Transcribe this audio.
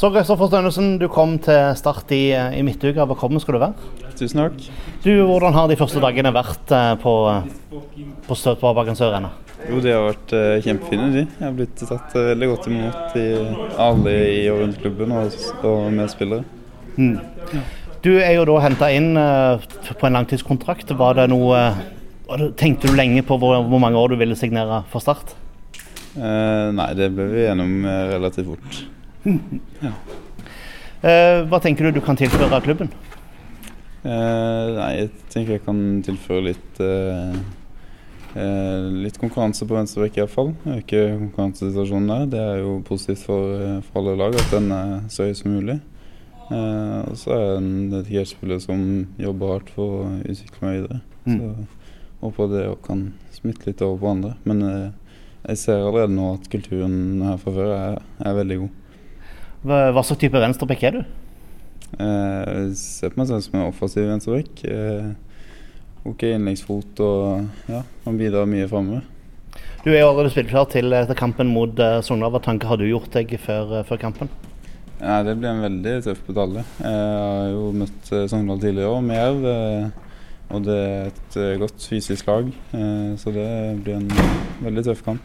Så Kristoffer Stønnesen, du kom til Start i, i midtuka. Velkommen skal du være. Tusen takk. Du, Hvordan har de første dagene vært eh, på, på Sparebanken Sør-Ene? Jo, de har vært uh, kjempefine, de. Jeg har blitt tatt uh, veldig godt imot i alle i og rundt klubben og, og medspillere. Mm. Du er jo da henta inn uh, på en langtidskontrakt. Var det noe Tenkte du lenge på hvor, hvor mange år du ville signere for Start? nei, det ble vi gjennom relativt fort. Ja. hva tenker du du kan tilføre av klubben? nei, jeg tenker jeg kan tilføre litt Eh, litt konkurranse på venstrebekk iallfall. Øke konkurransesituasjonen der. Det er jo positivt for, eh, for alle lag at den er så høy som mulig. Eh, og så er jeg en dedikert som jobber hardt for å utvikle meg videre. Mm. Så håper det kan smitte litt over på andre. Men eh, jeg ser allerede nå at kulturen her fra før er, er veldig god. Hva, hva slags type venstreback er du? Eh, jeg ser på meg selv som en offensiv venstrebekk. Eh, OK innleggsfot og ja, han bidrar mye framover. Du er allerede spilleklar til, til kampen mot uh, Sogndal. Hva tanker har du gjort deg før, uh, før kampen? Ja, Det blir en veldig tøff batalje. Jeg har jo møtt uh, Sogndal tidligere og med Jerv. Og det er et godt fysisk lag, så det blir en veldig tøff kamp.